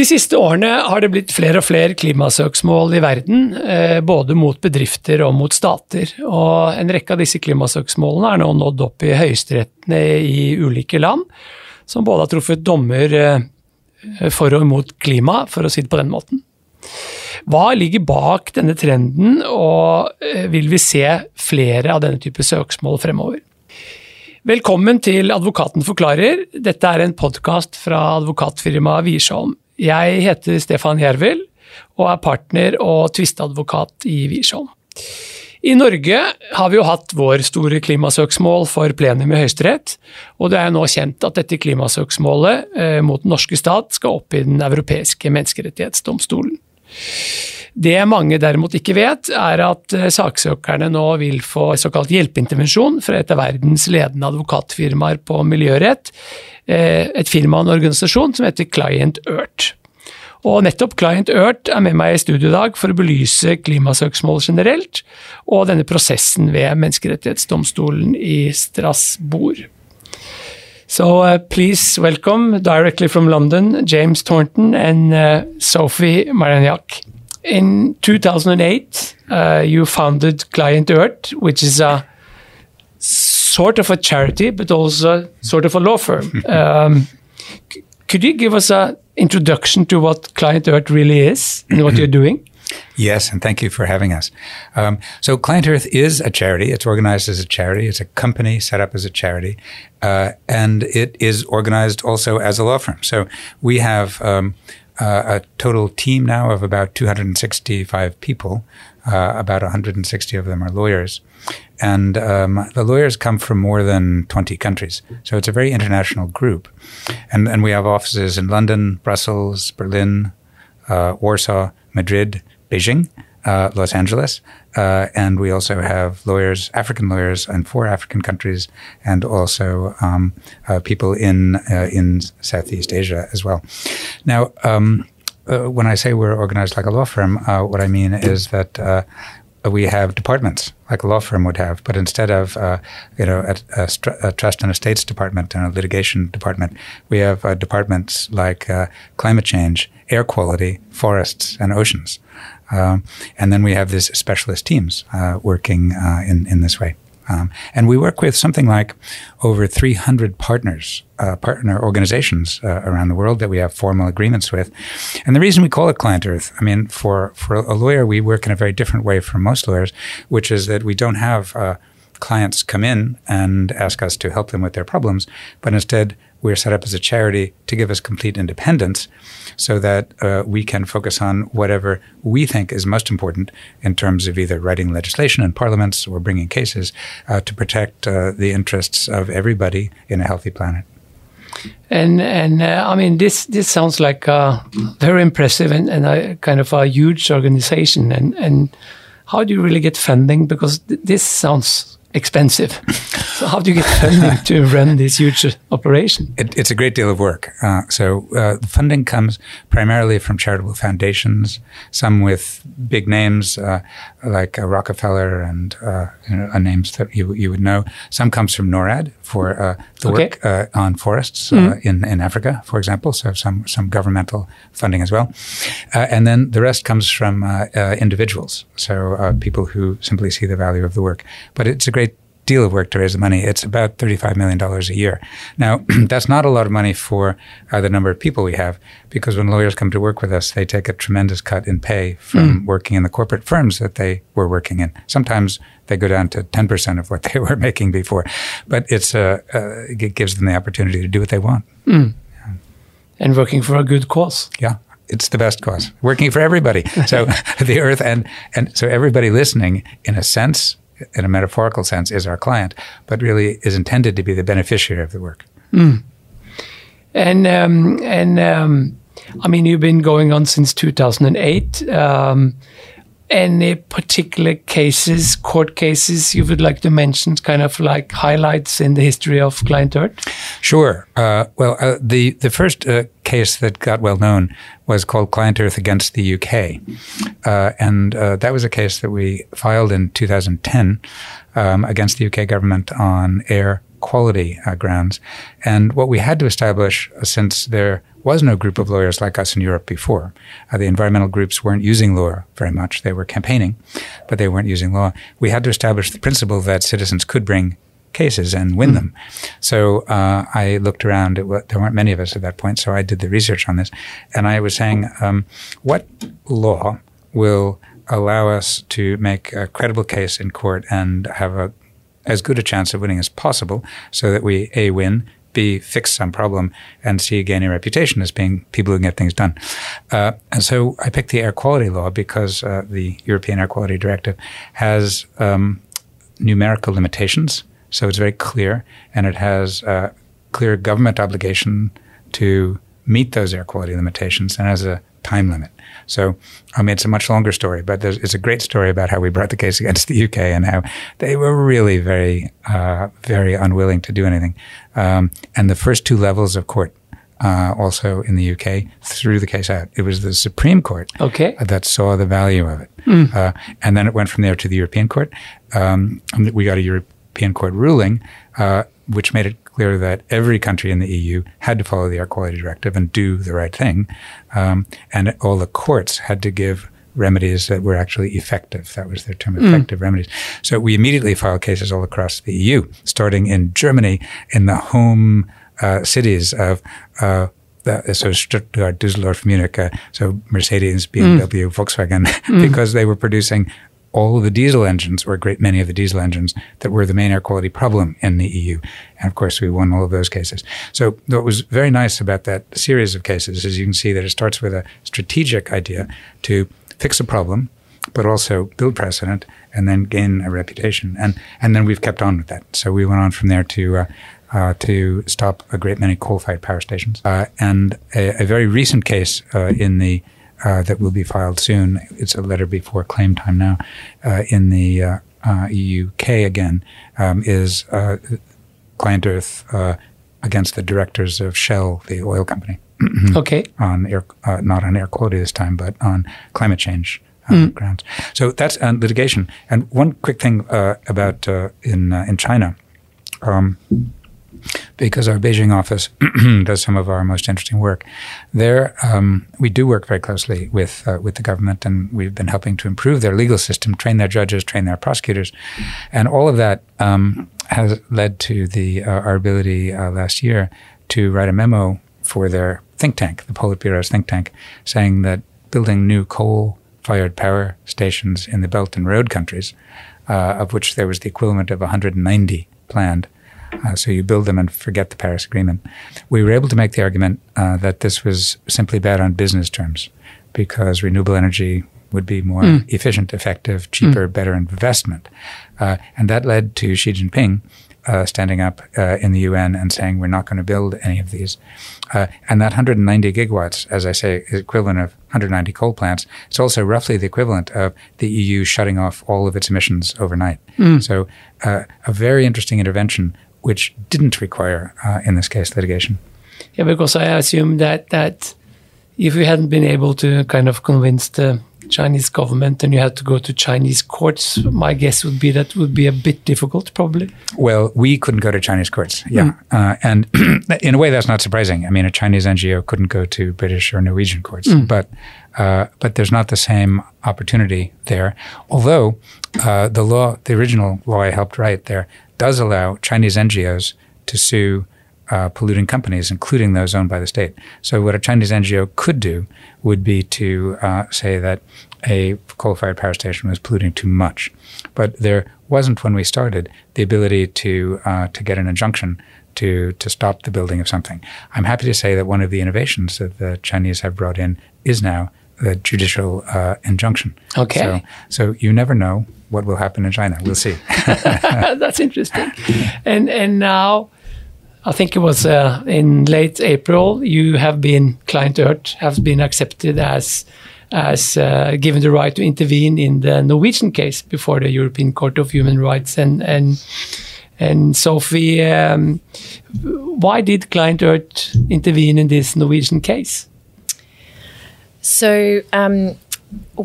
De siste årene har det blitt flere og flere klimasøksmål i verden, eh, både mot bedrifter og mot stater. Og en rekke av disse klimasøksmålene er nå nådd opp i høyesterettene i ulike land, som både har truffet dommer eh, for og mot klima, for å si det på den måten. Hva ligger bak denne trenden, og eh, vil vi se flere av denne type søksmål fremover? Velkommen til Advokaten forklarer. Dette er en podkast fra advokatfirmaet Wiersholm. Jeg heter Stefan Jervel og er partner og tvisteadvokat i Wiersholm. I Norge har vi jo hatt vår store klimasøksmål for plenum i Høyesterett, og det er nå kjent at dette klimasøksmålet eh, mot den norske stat skal opp i Den europeiske menneskerettighetsdomstolen. Det mange derimot ikke vet, er at eh, saksøkerne nå vil få såkalt hjelpeintervensjon fra et av verdens ledende advokatfirmaer på miljørett, Eh, et firma og en organisasjon som heter Client Earth. Og nettopp Client Earth er med meg i studio i dag for å belyse klimasøksmål generelt, og denne prosessen ved Menneskerettighetsdomstolen i Strasbourg. So uh, please welcome directly from London James Thornton and uh, Sophie Marjanac. In 2008, uh, you founded Client Earth, which is a sort of a charity, but also sort of a law firm. Um, could you give us an introduction to what Client Earth really is and what you're doing? Yes, and thank you for having us. Um, so, Client Earth is a charity. It's organized as a charity. It's a company set up as a charity, uh, and it is organized also as a law firm. So, we have um, uh, a total team now of about 265 people. Uh, about 160 of them are lawyers. And um, the lawyers come from more than 20 countries. So it's a very international group. And, and we have offices in London, Brussels, Berlin, uh, Warsaw, Madrid, Beijing, uh, Los Angeles. Uh, and we also have lawyers, African lawyers, in four African countries, and also um, uh, people in uh, in Southeast Asia as well. Now, um, uh, when I say we're organized like a law firm, uh, what I mean is that uh, we have departments like a law firm would have, but instead of uh, you know a, a, a, trust and estates department and a litigation department, we have uh, departments like uh, climate change, air quality, forests, and oceans, um, and then we have these specialist teams working in in this way. Um, and we work with something like over 300 partners, uh, partner organizations uh, around the world that we have formal agreements with. And the reason we call it Client Earth, I mean, for, for a lawyer, we work in a very different way from most lawyers, which is that we don't have uh, clients come in and ask us to help them with their problems, but instead we're set up as a charity to give us complete independence so that uh, we can focus on whatever we think is most important in terms of either writing legislation in parliaments or bringing cases uh, to protect uh, the interests of everybody in a healthy planet. And and uh, I mean this this sounds like a very impressive and, and a kind of a huge organization and and how do you really get funding because th this sounds expensive. so how do you get funding to run this huge operation? It, it's a great deal of work. Uh, so uh, the funding comes primarily from charitable foundations, some with big names uh, like uh, Rockefeller and uh, you know, names that you, you would know. Some comes from NORAD for uh, the okay. work on forests mm-hmm. in, in Africa, for example. So some, some governmental funding as well. and then the rest comes from individuals. So people who simply see the value of the work. But it's a great deal of work to raise the money. It's about $35 million a year. Now, that's not a lot of money for uh, the number of people we have because when lawyers come to work with us, they take a tremendous cut in pay from mm. working in the corporate firms that they were working in. Sometimes they go down to 10% of what they were making before, but it's, uh, uh, it gives them the opportunity to do what they want. Mm. Yeah. And working for a good cause. Yeah it's the best cause working for everybody so the earth and and so everybody listening in a sense in a metaphorical sense, is our client, but really is intended to be the beneficiary of the work. Mm. And um, and um, I mean, you've been going on since 2008. Um, any particular cases, court cases you would like to mention, kind of like highlights in the history of Client Earth? Sure. Uh, well, uh, the the first uh, case that got well known was called Client Earth against the UK, uh, and uh, that was a case that we filed in 2010 um, against the UK government on air quality uh, grounds. And what we had to establish, since there was no group of lawyers like us in Europe before. Uh, the environmental groups weren't using law very much. They were campaigning, but they weren't using law. We had to establish the principle that citizens could bring cases and win mm. them. So uh, I looked around. There weren't many of us at that point, so I did the research on this, and I was saying, um, what law will allow us to make a credible case in court and have a as good a chance of winning as possible, so that we a win, b fix some problem, and c gain a reputation as being people who can get things done. Uh, and so I picked the air quality law because uh, the European Air Quality Directive has um, numerical limitations so it's very clear, and it has a clear government obligation to meet those air quality limitations and has a time limit. So, I mean, it's a much longer story, but it's a great story about how we brought the case against the UK and how they were really very, uh, very unwilling to do anything. Um, and the first two levels of court uh, also in the UK threw the case out. It was the Supreme Court okay. that saw the value of it. Mm. Uh, and then it went from there to the European Court. Um, we got a European European Court ruling, uh, which made it clear that every country in the EU had to follow the air quality directive and do the right thing, um, and all the courts had to give remedies that were actually effective. That was their term, hmm. effective mm. remedies. So we immediately filed cases all across the EU, starting in Germany, in the home uh, cities of. Uh, the, so Stuttgart, Düsseldorf, Munich, uh, so Mercedes, BMW, mm. Volkswagen, mm. because they were producing all of the diesel engines, or a great many of the diesel engines, that were the main air quality problem in the EU. And of course, we won all of those cases. So what was very nice about that series of cases is you can see that it starts with a strategic idea to fix a problem, but also build precedent and then gain a reputation. And and then we've kept on with that. So we went on from there to. Uh, uh, to stop a great many coal-fired power stations, uh, and a, a, very recent case uh, in the uh, that will be filed soon. It's a letter before claim time now uh, in the uh, UK uh, again um, is uh, Client Earth against the directors of Shell, the oil company. okay. On air, not on air quality this time, but on climate change. Mm. grounds. So that's litigation. And one quick thing about in in China, um, because our Beijing office does some of our most interesting work. There, um, we do work very closely with uh, with the government, and we've been helping to improve their legal system, train their judges, train their prosecutors, and all of that um, has led to the uh, our ability uh, last year to write a memo for their think tank, the Politburo's think tank, saying that building new coal-fired power stations in the Belt and Road countries, uh, of which there was the equivalent of 190 planned uh, so you build them and forget the Paris Agreement. We were able to make the argument uh, that this was simply bad on business terms because renewable energy would be more mm. efficient, effective, cheaper, mm. better investment. Uh, and that led to Xi Jinping uh, standing up uh, in the UN and saying we're not going to build any of these. Uh, and that 190 gigawatts, as I say, is equivalent of 190 coal plants. It's also roughly the equivalent of the EU shutting off all of its emissions overnight. Mm. So uh, a very interesting intervention which didn't require, uh, in this case, litigation. Yeah, because I assume that that if you hadn't been able to kind of convince the Chinese government and you had to go to Chinese courts, my guess would be that would be a bit difficult, probably. Well, we couldn't go to Chinese courts, yeah. Mm. Uh, and in a way, that's not surprising. I mean, a Chinese NGO couldn't go to British or Norwegian courts, mm. but uh, but there's not the same opportunity there. Although uh, the law, the original law I helped write there, does allow Chinese NGOs to sue uh, polluting companies, including those owned by the state. So, what a Chinese NGO could do would be to uh, say that a coal fired power station was polluting too much. But there wasn't, when we started, the ability to, uh, to get an injunction to, to stop the building of something. I'm happy to say that one of the innovations that the Chinese have brought in is now the judicial uh, injunction. Okay. So, so you never know what will happen in China. We'll see. That's interesting. And and now, I think it was uh, in late April. You have been Client Earth has been accepted as as uh, given the right to intervene in the Norwegian case before the European Court of Human Rights and and. And Sophie, um, why did Client Earth intervene in this Norwegian case? So um,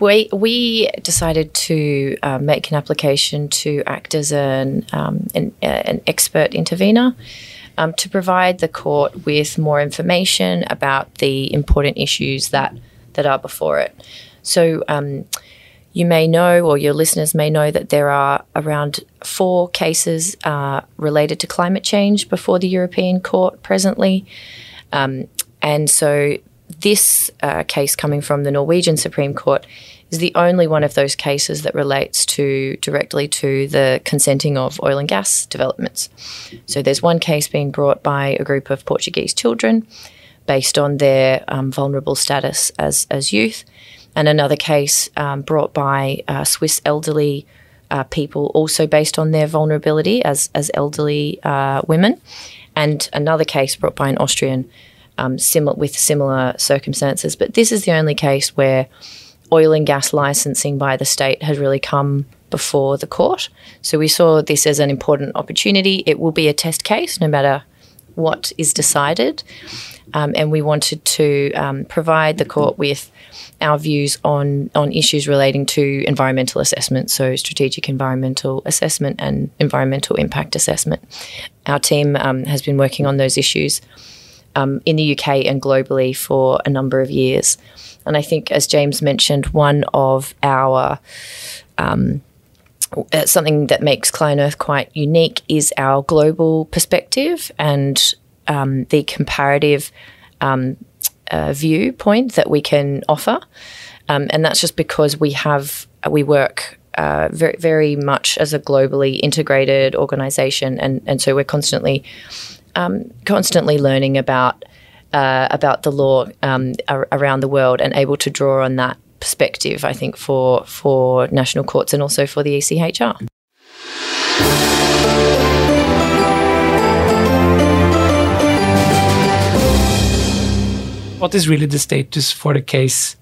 we we decided to uh, make an application to act as an um, an, uh, an, expert intervener. um, to provide the court with more information about the important issues that that are before it. So. Um, you may know, or your listeners may know, that there are around four cases uh, related to climate change before the European Court presently. Um, and so, this uh, case coming from the Norwegian Supreme Court is the only one of those cases that relates to directly to the consenting of oil and gas developments. So, there's one case being brought by a group of Portuguese children based on their um, vulnerable status as, as youth and another case um, brought by uh, Swiss elderly uh, people, also based on their vulnerability as as elderly uh, women, and another case brought by an Austrian um, similar with similar circumstances. But this is the only case where oil and gas licensing by the state has really come before the court. So we saw this as an important opportunity. It will be a test case, no matter what is decided, um, and we wanted to um, provide the court with our views on on issues relating to environmental assessment, so strategic environmental assessment and environmental impact assessment. Our team um, has been working on those issues um, in the UK and globally for a number of years, and I think, as James mentioned, one of our um, uh, something that makes Client Earth quite unique is our global perspective and um, the comparative um, uh, viewpoint that we can offer, um, and that's just because we have we work uh, very very much as a globally integrated organization, and and so we're constantly um, constantly learning about uh, about the law um, ar- around the world and able to draw on that perspective. I think for for national courts and also for the ECHR. what is really the status for the case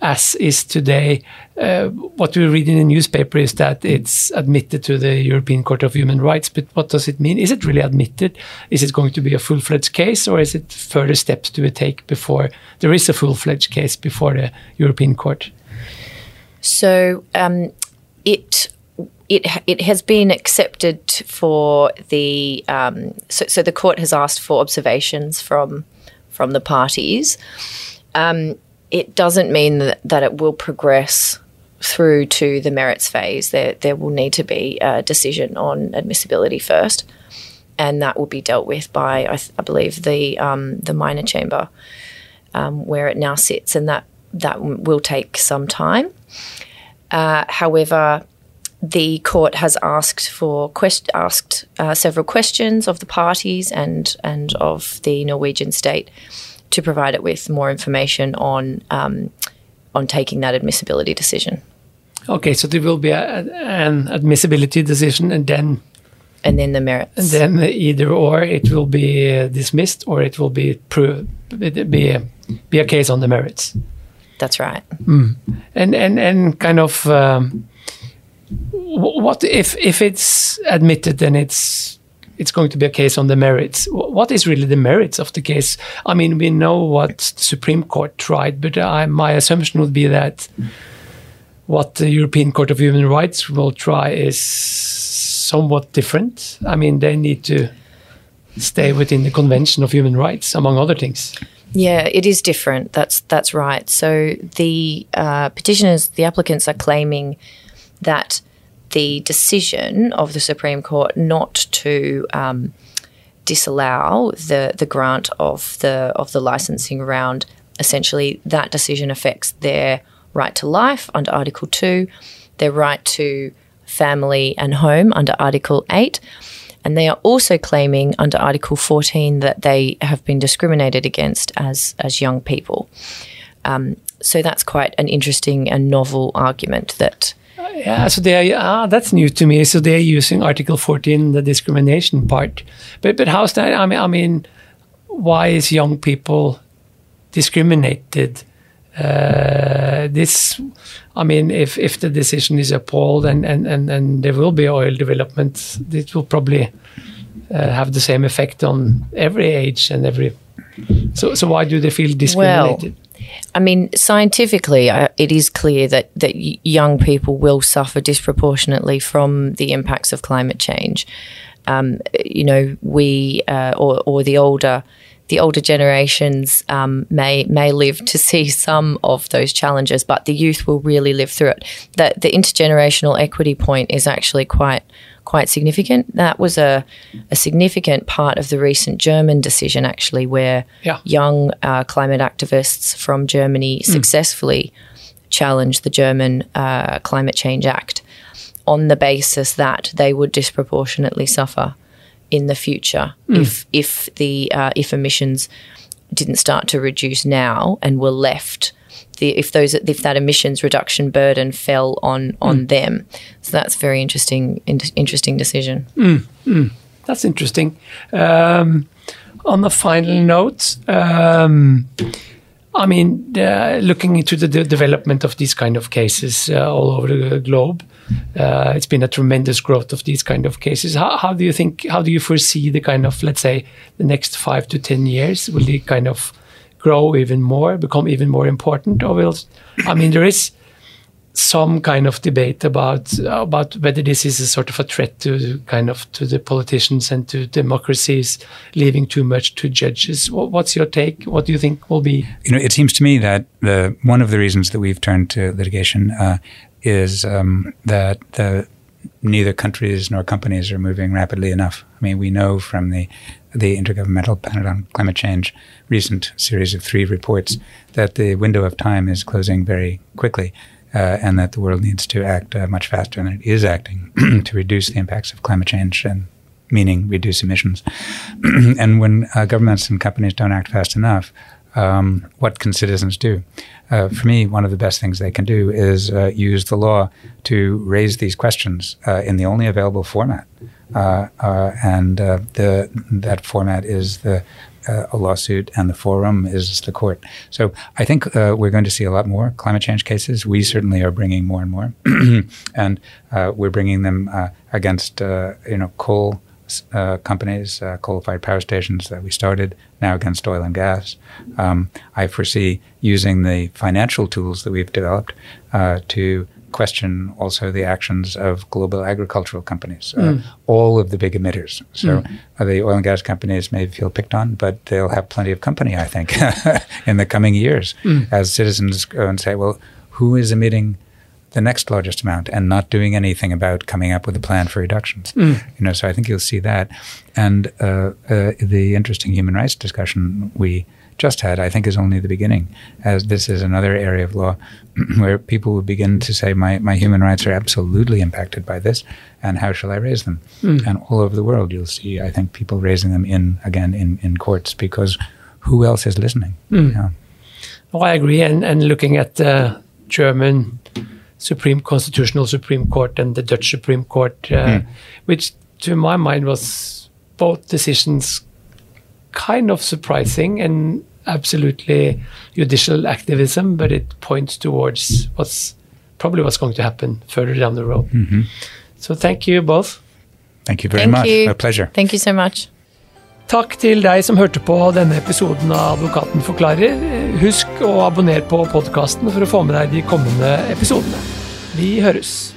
as is today? Uh, what we read in the newspaper is that it's admitted to the European Court of Human Rights, but what does it mean? Is it really admitted? Is it going to be a full fledged case, or is it further steps to be taken before there is a full fledged case before the European Court? So um, it it it has been accepted for the um, so, so the court has asked for observations from from the parties. Um, it doesn't mean that, that it will progress through to the merits phase. There, there will need to be a decision on admissibility first, and that will be dealt with by, I, th- I believe, the um, the minor chamber um, where it now sits, and that that will take some time. Uh, however, the court has asked for quest- asked uh, several questions of the parties and and of the Norwegian state to provide it with more information on um, on taking that admissibility decision. Okay, so there will be a, an admissibility decision, and then and then the merits, and then either or it will be uh, dismissed or it will be be a, be a case on the merits. That's right. Mm. And and and kind of. Um, what if if it's admitted then it's it's going to be a case on the merits what is really the merits of the case i mean we know what the supreme court tried but I, my assumption would be that what the european court of human rights will try is somewhat different i mean they need to stay within the convention of human rights among other things yeah, it is different. That's that's right. So the uh, petitioners, the applicants, are claiming that the decision of the Supreme Court not to um, disallow the the grant of the of the licensing round, essentially that decision affects their right to life under Article Two, their right to family and home under Article Eight. And they are also claiming under Article 14 that they have been discriminated against as, as young people. Um, so that's quite an interesting and novel argument that yeah, so they are, ah, that's new to me. So they're using Article 14, the discrimination part. But but how's that? I mean, I mean, why is young people discriminated? Uh, this, I mean, if if the decision is upheld and and and, and there will be oil development, it will probably uh, have the same effect on every age and every. So so why do they feel discriminated? Well, I mean, scientifically, uh, it is clear that that young people will suffer disproportionately from the impacts of climate change. um, you know, we uh, or or the older the older generations um, may may live to see some of those challenges, but the youth will really live through it. The the intergenerational equity point is actually quite quite significant. That was a, a significant part of the recent German decision, actually, where Yeah. young uh, climate activists from Germany successfully challenged the German uh, Climate Change Act on the basis that they would disproportionately suffer in the future if if the uh, if emissions didn't start to reduce now and were left the, if those if that emissions reduction burden fell on on them. So that's very interesting in, interesting decision. That's interesting. Um, on the final note, um, I mean, uh, looking into the de- development of these kind of cases uh, all over the globe, uh, it's been a tremendous growth of these kind of cases. How, how do you think? How do you foresee the kind of, let's say, the next five to ten years? Will they kind of grow even more, become even more important, or will? I mean, there is some kind of debate about about whether this is a sort of a threat to kind of to the politicians and to democracies, leaving too much to judges. What's your take? What do you think will be? You know, it seems to me that the one of the reasons that we've turned to litigation uh, is um, that the, neither countries nor companies are moving rapidly enough. I mean, we know from the the Intergovernmental Panel on Climate Change recent series of three reports that the window of time is closing very quickly. Uh, and that the world needs to act uh, much faster than it is acting to reduce the impacts of climate change and meaning reduce emissions. and when uh, governments and companies don't act fast enough, um, what can citizens do? Uh, for me, one of the best things they can do is uh, use the law to raise these questions uh, in the only available format, and uh, the that format is the uh, a lawsuit, and the forum is the court. So I think uh, we're going to see a lot more climate change cases. We certainly are bringing more and more, and uh, we're bringing them uh, against uh, you know coal uh, companies, uh, coal-fired power stations that we started, now against oil and gas. Um, I foresee using the financial tools that we've developed uh, to question also the actions of global agricultural companies, uh, all of the big emitters. So uh, the oil and gas companies may feel picked on, but they'll have plenty of company, I think, in the coming years as citizens go and say, well, who is emitting the next largest amount and not doing anything about coming up with a plan for reductions. You know, so I think you'll see that. And uh, uh, the interesting human rights discussion we just had, I think, is only the beginning, as this is another area of law where people will begin to say, my, my human rights are absolutely impacted by this, and how shall I raise them? Hmm. And all over the world, you'll see, I think, people raising them in, again, in, in courts, because who else is listening? Hmm. Yeah. Oh, I agree. And, and looking at the German Supreme Constitutional Supreme Court and the Dutch Supreme Court, uh, hmm. which to my mind was both decisions kind of surprising and absolutely judicial activism, but it points towards what's probably what's going to happen further down the road. So thank you both. Thank you very Thank much. you. A pleasure. thank you so much Takk til deg som hørte på denne episoden av Advokaten forklarer. Husk å abonnere på podkasten for å få med deg de kommende episodene. Vi høres.